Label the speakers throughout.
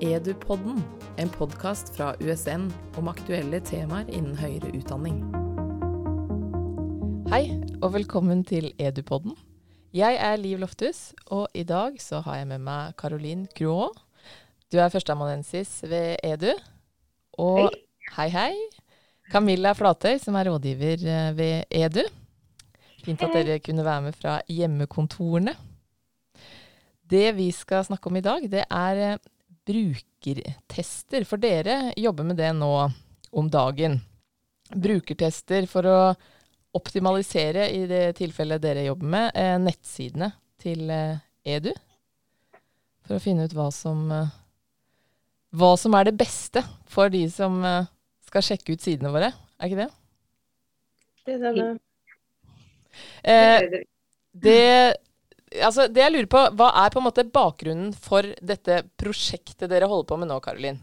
Speaker 1: Edupodden, en podkast fra USN om aktuelle temaer innen høyere utdanning. Hei, og velkommen til Edupodden. Jeg er Liv Lofthus, og i dag så har jeg med meg Caroline Cruot. Du er førsteamanuensis ved Edu. Og hei, hei. Camilla Flatøy, som er rådgiver eh, ved Edu. Fint at dere kunne være med fra hjemmekontorene. Det vi skal snakke om i dag, det er eh, brukertester. For dere jobber med det nå om dagen. Brukertester for å optimalisere, i det tilfellet dere jobber med, eh, nettsidene til Edu. For å finne ut hva som, hva som er det beste for de som skal sjekke ut sidene våre. Er ikke det?
Speaker 2: Det stemmer.
Speaker 1: Eh, det, altså, det jeg lurer på, hva er på en måte bakgrunnen for dette prosjektet dere holder på med nå, Karolin?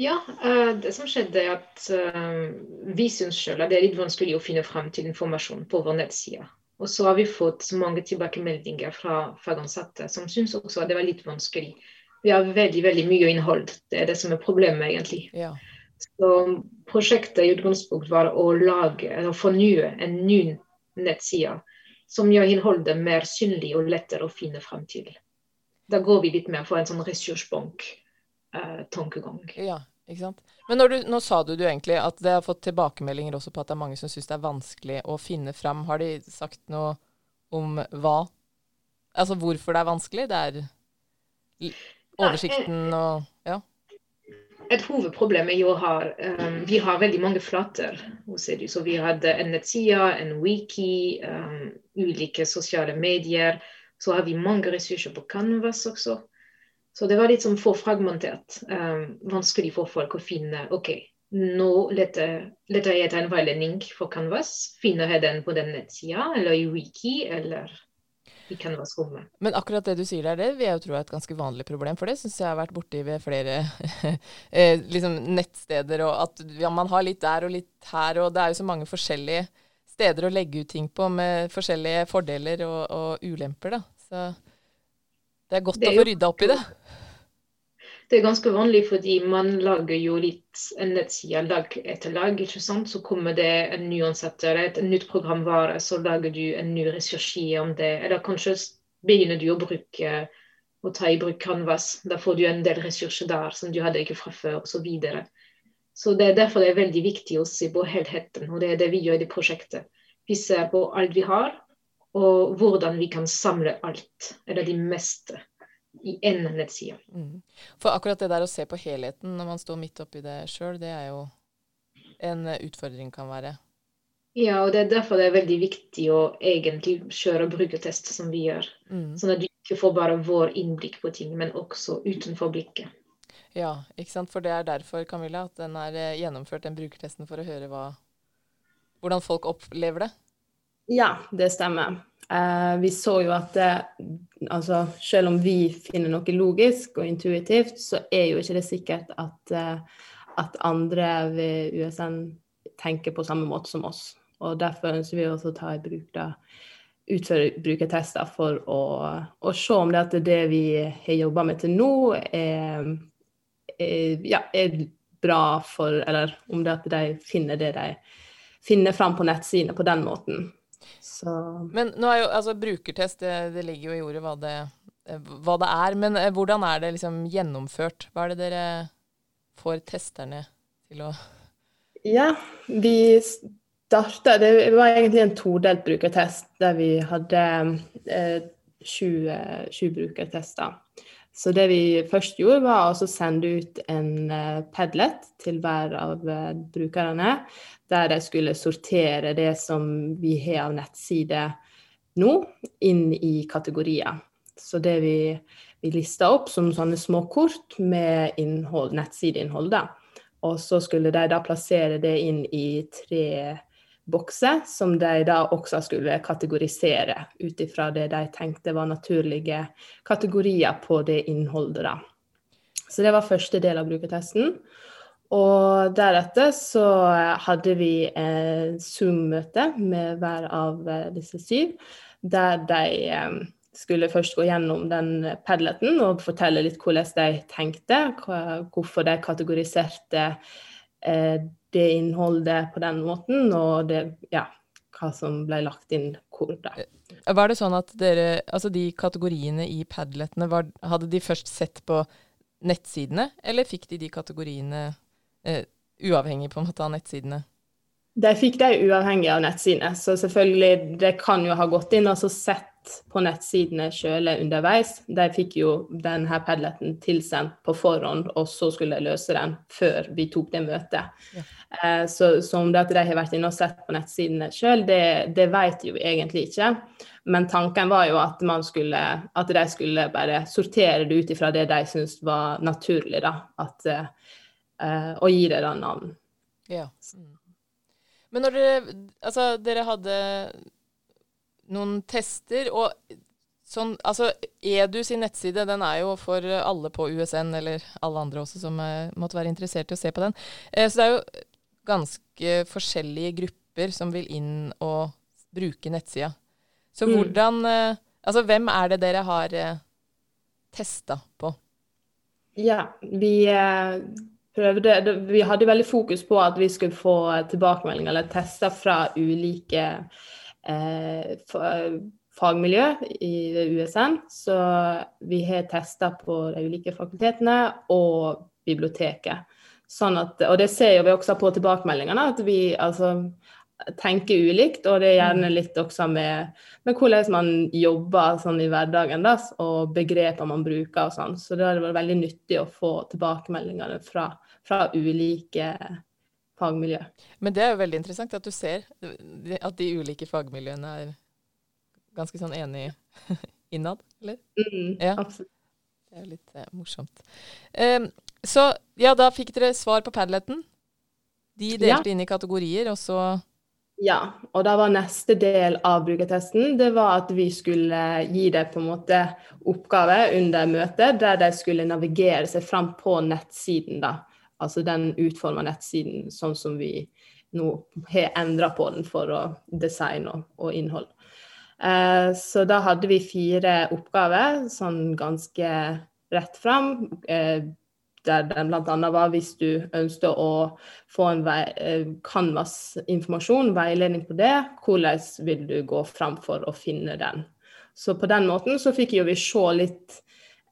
Speaker 2: Ja, uh, det som skjedde er at uh, vi syns sjøl at det er litt vanskelig å finne frem til informasjon på vår nettside. Og så har vi fått mange tilbakemeldinger fra fagansatte som syns også at det var litt vanskelig. Vi har veldig veldig mye innhold. Det er det som er problemet, egentlig.
Speaker 1: Ja.
Speaker 2: Så prosjektet i utgangspunktet var å lage, eller fornye en ny nettside som gjør innholdet mer synlig og lettere å finne frem til. Da går vi litt mer for en sånn ressursbank-tankegang.
Speaker 1: Eh, ja, ikke sant. Men du, nå sa du jo egentlig at det har fått tilbakemeldinger også på at det er mange som syns det er vanskelig å finne fram. Har de sagt noe om hva? Altså hvorfor det er vanskelig? Det er oversikten og Ja
Speaker 2: et hovedproblem er jo at um, vi har veldig mange flater hos Edu. Så vi hadde en nettside, en wiki, um, ulike sosiale medier. Så har vi mange ressurser på Canvas også. Så det var litt sånn for fragmentert. Um, vanskelig for folk å finne OK, nå leter, jeg etter en veiledning for Canvas. Finner jeg den på den nettsida eller i wiki eller i Canvas-rommet.
Speaker 1: Men akkurat det du sier der, det vil jeg jo tro er et ganske vanlig problem. For det syns jeg har vært borti ved flere eh, liksom nettsteder. Og at ja, man har litt der og litt her, og det er jo så mange forskjellige steder å legge ut ting på med forskjellige fordeler og, og ulemper, da. Så det er godt det er å få rydda opp i det.
Speaker 2: Det er ganske vanlig fordi man lager jo litt en nettside lag etter lag. ikke sant? Så kommer det en ny ansetter, et nytt programvare, så lager du en ny ressursside om det. Eller kanskje begynner du å bruke å ta i bruk Canvas. Da får du en del ressurser der som du hadde ikke fra før, osv. Så, videre. Så det er derfor det er veldig viktig å se på helheten, og det er det vi gjør i det prosjektet. Vi ser på alt vi har, og hvordan vi kan samle alt, eller de meste i én nettside. Mm.
Speaker 1: For akkurat det der å se på helheten når man står midt oppi det sjøl, det er jo en utfordring kan være.
Speaker 2: Ja, og det er derfor det er veldig viktig å egentlig kjøre brukertest som vi gjør. Mm. Sånn at du ikke får bare vår innblikk på ting, men også utenfor blikket.
Speaker 1: Ja, ikke sant. For det er derfor, Camilla, at den er eh, gjennomført, den brukertesten, for å høre hva, hvordan folk opplever det?
Speaker 3: Ja, det stemmer. Eh, vi så jo at det, altså, selv om vi finner noe logisk og intuitivt, så er jo ikke det sikkert at, eh, at andre ved USN tenker på samme måte som oss. Og Derfor ønsker vi også å ta i bruk da, utføre brukertester for å, å, se om det at det vi har jobba med til nå, er, ja, er, bra for Eller om det at de finner det de finner fram på nettsidene på den måten.
Speaker 1: Så. Men nå er jo, altså brukertest, det, det ligger jo i ordet hva det, hva det, er. Men eh, hvordan er det liksom gjennomført? Hva er det dere får testerne til å
Speaker 3: Ja, vi starta Det var egentlig en todelt brukertest der vi hadde eh, sju, sju brukertester. Så det vi først gjorde, var å sende ut en uh, Padlet til hver av uh, brukerne, der de skulle sortere det som vi har av nettsider nå, inn i kategorier. Så det vi, vi lista opp som sånne små kort med innhold, nettsideinnhold, Og så skulle de da plassere det inn i tre bokser, som de da også skulle kategorisere ut ifra det de tenkte var naturlige kategorier på det innholdet. da. Så det var første del av brukertesten. Og deretter så hadde vi et Zoom-møte med hver av disse syv, der de eh, skulle først gå gjennom den Padleten og fortelle litt hvordan de tenkte, hvorfor de kategoriserte eh, det innholdet på den måten, og det, ja, hva som ble lagt inn hvor. da.
Speaker 1: Var det sånn at dere, altså de kategoriene i Padletene, var, hadde de først sett på nettsidene, eller fikk de de kategoriene eh, uavhengig på en måte av nettsidene?
Speaker 3: De fikk de uavhengig av nettsidene, så selvfølgelig, det kan jo ha gått inn og sett på nettsidene sjøl underveis. De fikk jo denne padleten tilsendt på forhånd, og så skulle de løse den før vi tok det møtet. Ja. Eh, så, så, om det at de har vært inne og sett på nettsidene sjøl, det, det vet jo egentlig ikke. Men tanken var jo at, skulle, at de skulle bare sortere det ut ifra det de syntes var naturlig, da. At, uh, og gi det da navn.
Speaker 1: Ja. Mm. Men når dere Altså, dere hadde noen tester, og sånn Altså, Edu sin nettside, den er jo for alle på USN, eller alle andre også som eh, måtte være interessert i å se på den. Eh, så det er jo ganske forskjellige grupper som vil inn og bruke nettsida. Så mm. hvordan eh, Altså, hvem er det dere har eh, testa på?
Speaker 3: Ja, vi prøvde Vi hadde veldig fokus på at vi skulle få tilbakemeldinger eller tester fra ulike fagmiljø i USN. Så vi har tester på de ulike fakultetene og biblioteket. Sånn at, og det ser vi også på tilbakemeldingene, at vi altså, tenker ulikt. Og det er gjerne mm. litt også med, med hvordan man jobber sånn i hverdagen, da, og begreper man bruker og sånn. Så det har vært veldig nyttig å få tilbakemeldingene fra, fra ulike fagmiljø.
Speaker 1: Men det er jo veldig interessant at du ser at de ulike fagmiljøene er ganske sånn enige innad, eller?
Speaker 3: Mm, ja. Absolutt.
Speaker 1: Det er jo litt eh, morsomt. Um, så ja, da fikk dere svar på Padleten. De delte ja. inn i kategorier, og så
Speaker 3: ja, og da var neste del av brukertesten det var at vi skulle gi dem på en måte oppgave under møtet, der de skulle navigere seg fram på nettsiden. da. Altså den utforma nettsiden sånn som vi nå har endra på den for å designe og, og innhold. Eh, så da hadde vi fire oppgaver, sånn ganske rett fram. Eh, der den bl.a. var hvis du ønsket å få en eh, Canvas-informasjon, veiledning på det, hvordan vil du gå fram for å finne den. Så på den måten så fikk jo vi se litt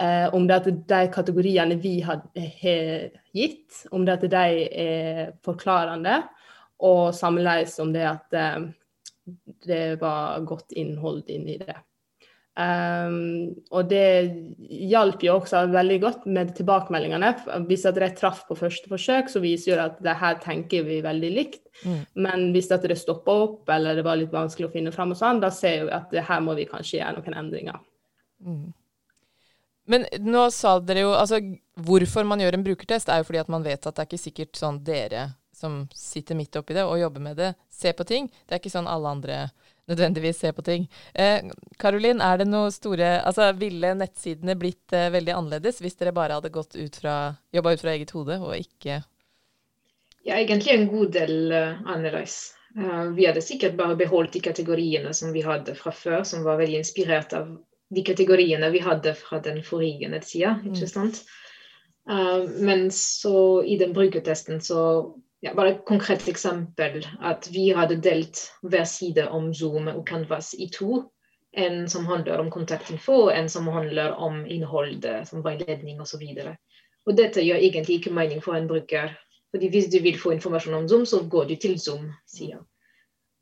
Speaker 3: eh, om det at de kategoriene vi har gitt, om det at de er forklarende, og sammenlignes om det at eh, det var godt innhold inni det. Um, og det hjalp jo også veldig godt med tilbakemeldingene. Hvis at det traff på første forsøk, så viser jo det at det her tenker vi veldig likt. Mm. Men hvis at det stoppa opp, eller det var litt vanskelig å finne fram, og sånn, da ser vi at her må vi kanskje gjøre noen endringer. Mm.
Speaker 1: Men nå sa dere jo altså Hvorfor man gjør en brukertest, er jo fordi at man vet at det er ikke sikkert sånn dere som sitter midt oppi det og jobber med det, ser på ting. Det er ikke sånn alle andre nødvendigvis ser på ting. Karolin, eh, er det noe store Altså, ville nettsidene blitt eh, veldig annerledes hvis dere bare hadde gått ut fra jobba ut fra eget hode og ikke
Speaker 2: Ja, egentlig en god del uh, annerledes. Uh, vi hadde sikkert bare beholdt de kategoriene som vi hadde fra før, som var veldig inspirert av de kategoriene vi hadde fra den forrige nettsida. Mm. ikke sant? Uh, men så i den brukertesten så ja, bare et konkret eksempel. At vi hadde delt hver side om Zoom og Canvas i to. En som handler om kontaktinfo, og en som handler om innholdet, som veiledning osv. Dette gjør egentlig ikke mening for en bruker. Fordi hvis du vil få informasjon om Zoom, så går du til Zoom-sida.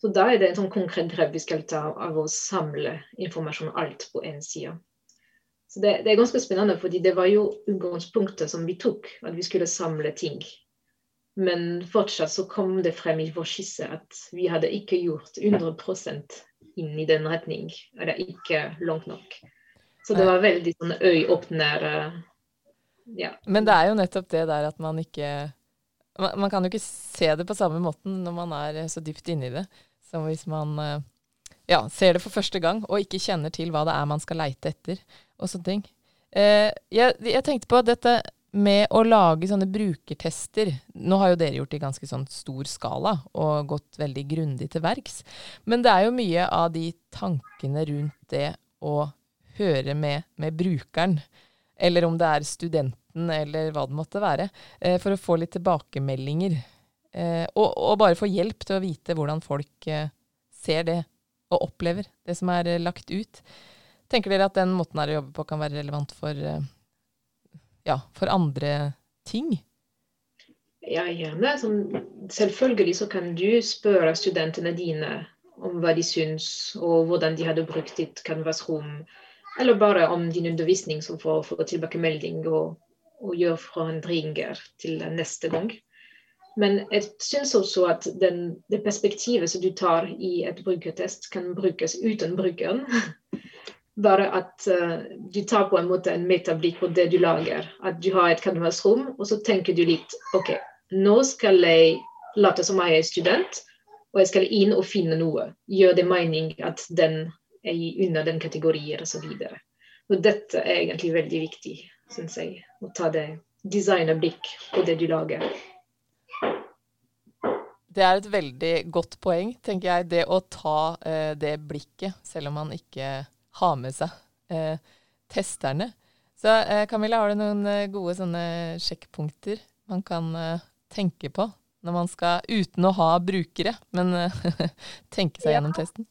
Speaker 2: Så da er det en sånn konkret grep vi skal ta av å samle informasjon alt på én side. Så det, det, er ganske spennende, fordi det var jo utgangspunktet som vi tok, at vi skulle samle ting men fortsatt så kom det frem i vår skisse at vi hadde ikke gjort 100% inn i den retning. Eller ikke langt nok. Så det var veldig sånn øyeåpner ja.
Speaker 1: Men det er jo nettopp det der at man ikke man, man, kan jo ikke se det på samme måten når man er så dypt inni det, som hvis man eh, ja, ser det for første gang og ikke kjenner til hva det er man skal leite etter og sånne ting. Eh, jeg, jeg, tenkte på dette med å lage sånne brukertester Nå har jo dere gjort det i ganske sånn stor skala og gått veldig grundig til verks. Men det er jo mye av de tankene rundt det å høre med, med, brukeren, eller om det er studenten, eller hva det måtte være, eh, for å få litt tilbakemeldinger. Eh, og, og, bare få hjelp til å vite hvordan folk eh, ser det og opplever det som er lagt ut. Tenker dere at den måten her å jobbe på kan være relevant for, ja, for andre ting?
Speaker 2: Ja, gjerne. Selvfølgelig så kan du spørre studentene dine om hva de syns, og hvordan de hadde brukt ditt Canvas-rom. Eller bare om din undervisning, som får, får tilbakemelding og, og gjør forandringer til neste gang. Men jeg syns også at den, det perspektivet som du tar i et brukertest, kan brukes uten brukeren. Bare at uh, du tar på en måte en metablikk på det du lager. At du har et canvas-rom, og så tenker du litt OK, nå skal jeg late som jeg er student, og jeg skal inn og finne noe. Gjør det mening at den er under den kategorien osv. Dette er egentlig veldig viktig, syns jeg. Å ta det designerblikk på det du lager.
Speaker 1: Det er et veldig godt poeng, tenker jeg. Det å ta eh, det blikket, selv om man ikke har med seg eh, testerne. Så eh, Camilla, har du noen eh, gode sånne sjekkpunkter man kan eh, tenke på når man skal, uten å ha brukere, men tenke seg ja. gjennom testen?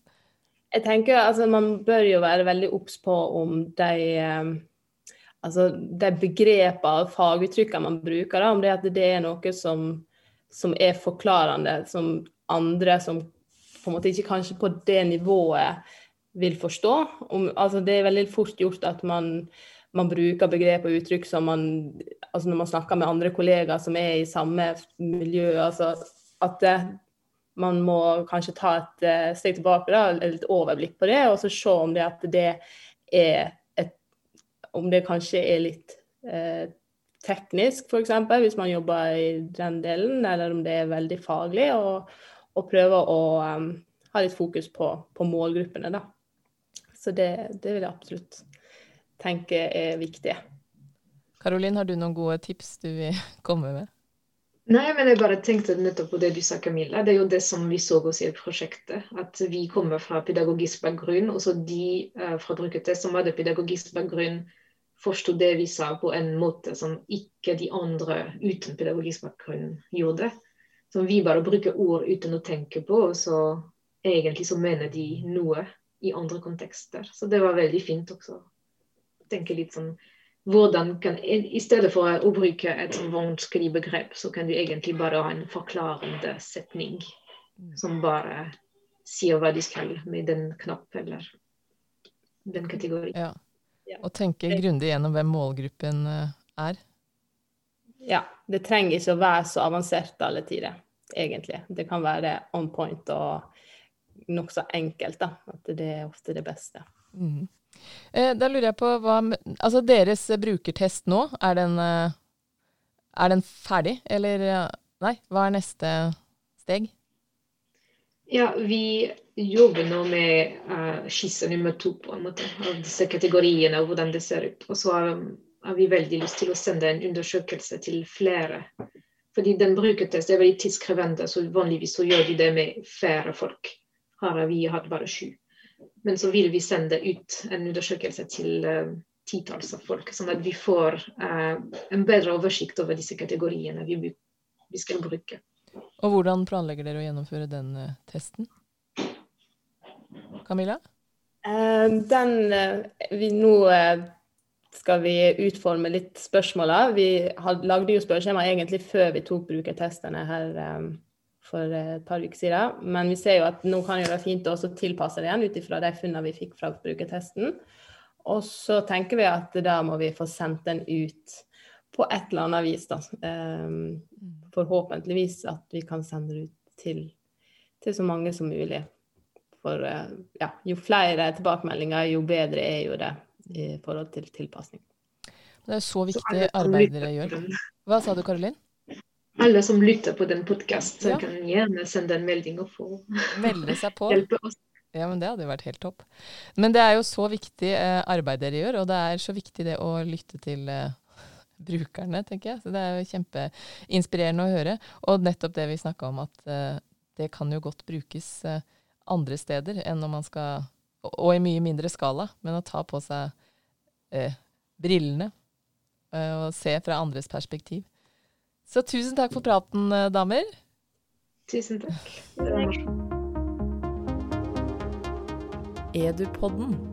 Speaker 3: Jeg tenker altså Man bør jo være veldig obs på om de, eh, altså, de begrepene og faguttrykkene man bruker, da, om det, det er noe som, som, er forklarende, som andre som på en måte ikke kanskje på det nivået vil forstå. Om, altså, det er veldig fort gjort at man man bruker begrep og uttrykk som man altså Når man snakker med andre kollegaer som er i samme miljø, altså at det, man må kanskje ta et uh, steg tilbake, da, et overblikk på det, og så se om det det er et Om det kanskje er litt uh, teknisk, f.eks., hvis man jobber i den delen, eller om det er veldig faglig, og, og prøve å um, ha litt fokus på, på målgruppene, da. Så det, det vil jeg absolutt tenke er viktig.
Speaker 1: Karolin, har du noen gode tips du vil komme med?
Speaker 2: Nei, men jeg bare tenkte nettopp på det du sa, Camilla. Det er jo det som vi så oss i prosjektet. At vi kommer fra pedagogisk bakgrunn. Og så de uh, fra Brukete som hadde pedagogisk bakgrunn, forsto det vi sa på en måte som ikke de andre uten pedagogisk bakgrunn gjorde. Som vi bare bruker ord uten å tenke på, og så egentlig så mener de noe i andre kontekster. Så det var veldig fint også tenke litt sånn hvordan kan, I stedet for å bruke et sånn vanskelig begrep, så kan du egentlig bare ha en forklarende setning som bare sier hva de skal med den knapp eller den kategorien.
Speaker 1: Ja. Og tenke grundig gjennom hvem målgruppen eh, er.
Speaker 3: Ja. Det trenger ikke å være så avansert alle tider, egentlig. Det kan være on point og nokså enkelt. da, At det er ofte det beste. Mm.
Speaker 1: Eh, da lurer jeg på hva Altså deres brukertest nå, er den, eh, er den ferdig, eller Nei, hva er neste steg?
Speaker 2: Ja, vi jobber nå med uh, skisse nummer to på en måte, av disse kategoriene og hvordan det ser ut. Og så har, har, vi veldig lyst til å sende en undersøkelse til flere. Fordi den brukertest er veldig tidskrevende, så vanligvis så gjør de det med færre folk. Her har vi hatt bare sju. Men så vil vi sende ut en undersøkelse til uh, titalls av folk, sånn at vi får uh, en bedre oversikt over disse kategoriene vi, vi, skal bruke.
Speaker 1: Og hvordan planlegger dere å gjennomføre den uh, testen? Camilla?
Speaker 3: den vi Nå skal vi utforme litt spørsmål. Vi lagde jo spørreskjema egentlig før vi tok brukertestene her for et par uker siden. Men vi ser jo at nå kan det være fint å tilpasse det igjen ut ifra de funnene vi fikk fra brukertesten. Og så tenker vi at da må vi få sendt den ut på et eller annet vis. da. Forhåpentligvis at vi kan sende det ut til, til så mange som mulig. For uh, ja, jo flere tilbakemeldinger, jo bedre er jo det i forhold til tilpasning.
Speaker 1: Det er så viktig arbeid dere gjør. Hva sa du, Karolin?
Speaker 2: alle som lytter på den podkasten, ja. kan gjerne sende en melding og få
Speaker 1: Melde seg på. hjelpe oss. Ja, men Det hadde jo vært helt topp. Men det er jo så viktig eh, arbeid dere gjør, og det er så viktig det å lytte til eh, brukerne, tenker jeg. Så det er jo kjempeinspirerende å høre. Og nettopp det vi snakka om, at uh, det kan jo godt brukes uh, andre steder enn når man skal og i mye mindre skala, men å ta på seg uh, brillene eh, og se fra andres perspektiv. Så tusen takk for praten, damer.
Speaker 2: Tusen takk.
Speaker 1: Edupodden